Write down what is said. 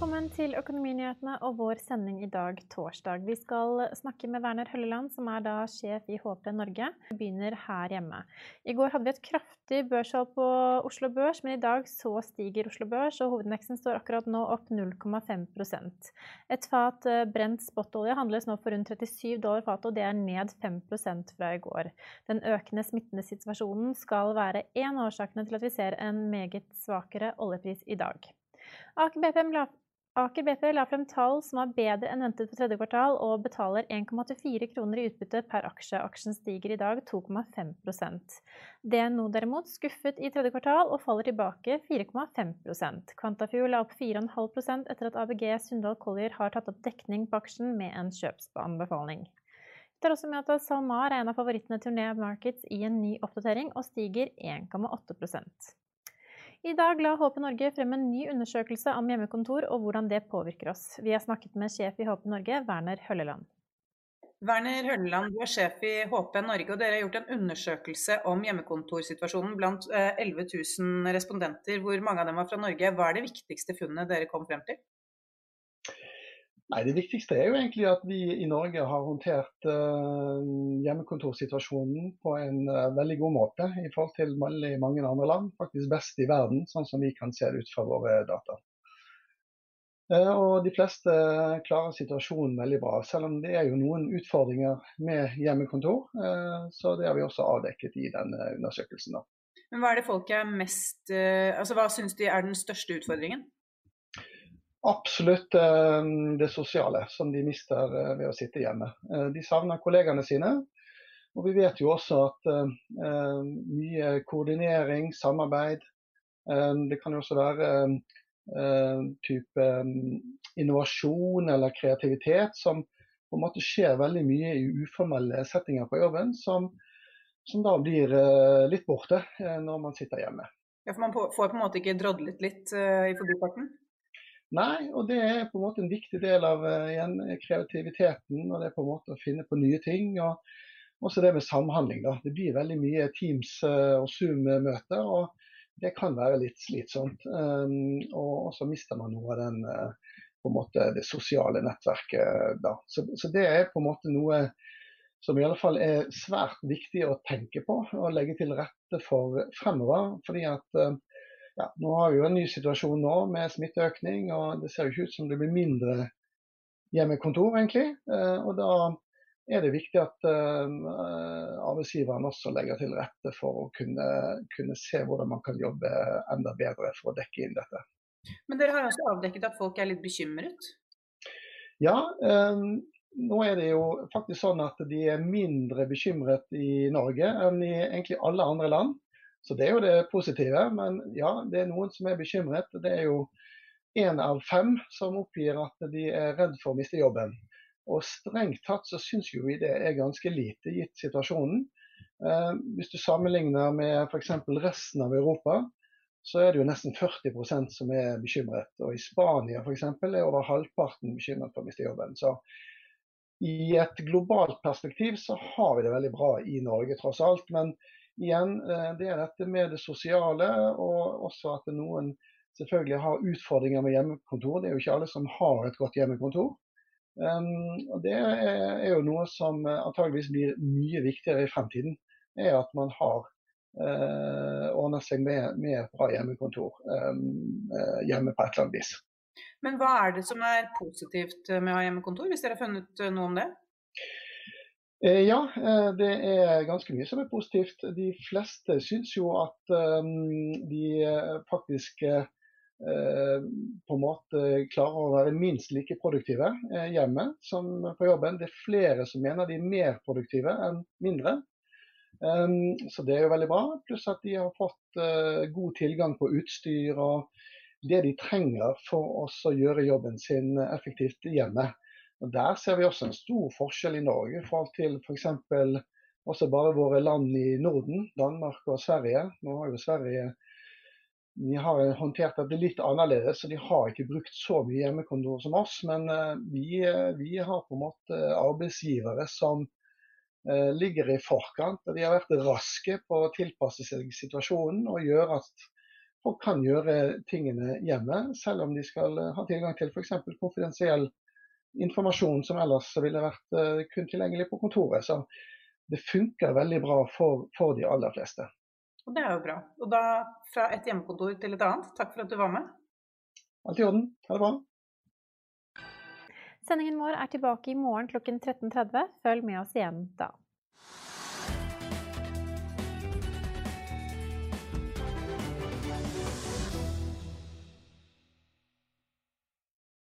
Velkommen til Økonominyhetene og vår sending i dag, torsdag. Vi skal snakke med Werner Hølleland, som er da sjef i HP Norge. Vi begynner her hjemme. I går hadde vi et kraftig børshold på Oslo Børs, men i dag så stiger Oslo Børs, og hovedindeksen står akkurat nå opp 0,5% Et fat eh, brent spotolje handles nå for rundt 37 dollar fatet, og det er ned 5 fra i går. Den økende smittende situasjonen skal være en av årsakene til at vi ser en meget svakere oljepris i dag. Aker BP, la, Aker BP la frem tall som var bedre enn ventet på tredje kvartal, og betaler 1,84 kroner i utbytte per aksje. Aksjen stiger i dag 2,5% DNO derimot skuffet i tredje kvartal og faller tilbake 4,5% Quantafuel la opp 4,5% etter at ABG Sundal Collier har tatt opp dekning på aksjen med en kjøpsanbefaling. Det er også med at SalMar er en av favorittene til Nea Markets i en ny oppdatering, og stiger 1,8 i dag la HP Norge frem en ny undersøkelse om hjemmekontor og hvordan det påvirker oss. Vi har snakket med sjef i HP Norge, Werner Hølleland. Werner Hølleland, du er sjef i HP Norge, og dere har gjort en undersøkelse om hjemmekontorsituasjonen blant 11 eh, 000 respondenter, hvor mange av dem var fra Norge. Hva er det viktigste funnet dere kom frem til? Nei, Det viktigste er jo egentlig at vi i Norge har håndtert uh, hjemmekontorsituasjonen på en uh, veldig god måte i forhold til veldig mange andre land. Faktisk best i verden, sånn som vi kan se det ut fra våre data. Uh, og De fleste klarer situasjonen veldig bra, selv om det er jo noen utfordringer med hjemmekontor. så det har vi også avdekket i denne undersøkelsen. Da. Men Hva er det folk er mest, altså hva syns de er den største utfordringen? Absolutt eh, det sosiale som de mister eh, ved å sitte hjemme. Eh, de savner kollegene sine. Og vi vet jo også at mye koordinering, samarbeid Det kan jo også være type innovasjon eller kreativitet som på en måte skjer veldig mye i uformelle settinger på jobben, som, som da blir litt borte når man sitter hjemme. Ja, For man får på en måte ikke drodlet litt i forbifarten? Nei, og det er på en måte en viktig del av uh, igjen, kreativiteten. og Det er på en måte å finne på nye ting. og Også det med samhandling. da. Det blir veldig mye Teams- uh, og Zoom-møter. og Det kan være litt slitsomt. Um, og så mister man noe av den, en måte det sosiale nettverket da. Så, så, det er på en måte noe som i alle fall er svært viktig å tenke på og legge til rette for fremover. fordi at ja, nå har vi jo en ny situasjon nå med smitteøkning, og det ser jo ikke ut som det blir mindre hjemmekontor, egentlig. Eh, og da er det viktig at uh, arbeidsgiveren også legger til rette for å kunne, kunne, se hvordan man kan jobbe enda bedre for å dekke inn dette. Men dere har også avdekket at folk er litt bekymret? Ja, um, nå er det jo faktisk sånn at de er mindre bekymret i Norge enn i egentlig alle andre land. Så det er jo det positive. Men ja, det er noen som er bekymret. Det er jo én av fem som oppgir at de er redd for å miste jobben. Og strengt tatt så syns jo vi det er ganske lite, gitt situasjonen. Eh, hvis du sammenligner med f.eks. resten av Europa, så er det jo nesten 40% som er bekymret. Og i Spania f.eks. er over halvparten bekymret for å miste jobben. Så i et globalt perspektiv så har vi det veldig bra i Norge, tross alt. Men igjen, eh, det er dette med det sosiale, og også at noen selvfølgelig har utfordringer med hjemmekontor. Det er jo ikke alle som har et godt hjemmekontor. Um, og Det er, jo noe som antageligvis blir mye viktigere i fremtiden. er At man har uh, ordnet seg med, med, et bra hjemmekontor uh, hjemme på et eller annet vis. Men hva er det som er positivt med å ha hjemmekontor, hvis dere har funnet noe om det? Eh, ja, eh, det er ganske mye som er positivt. De fleste syns jo at eh, de faktisk på en måte klarer å være minst like produktive hjemme som på jobben. Det er flere som mener de er mer produktive enn mindre. Så det er jo veldig bra. Pluss at de har fått god tilgang på utstyr og det de trenger for å gjøre jobben sin effektivt hjemme. Og Der ser vi også en stor forskjell i Norge i forhold til f.eks. For også bare våre land i Norden, Danmark og Sverige. Nå har jo Sverige de har håndtert dette litt annerledes, så de har ikke brukt så mye hjemmekontor som oss. Men uh, vi, uh, vi, har på en måte arbeidsgivere som uh, ligger i forkant. og De har vært raske på å tilpasse seg situasjonen og gjøre at folk kan gjøre tingene hjemme, selv om de skal ha tilgang til f.eks. konfidensiell informasjon som ellers ville vært kun tilgjengelig på kontoret. Så det funker veldig bra for, for de aller fleste. Og Det er jo bra. Og da fra et hjemmekontor til et annet, takk for at du var med. Alt i orden. Ha det bra. Sendingen vår er tilbake i morgen klokken 13.30. Følg med oss igjen da.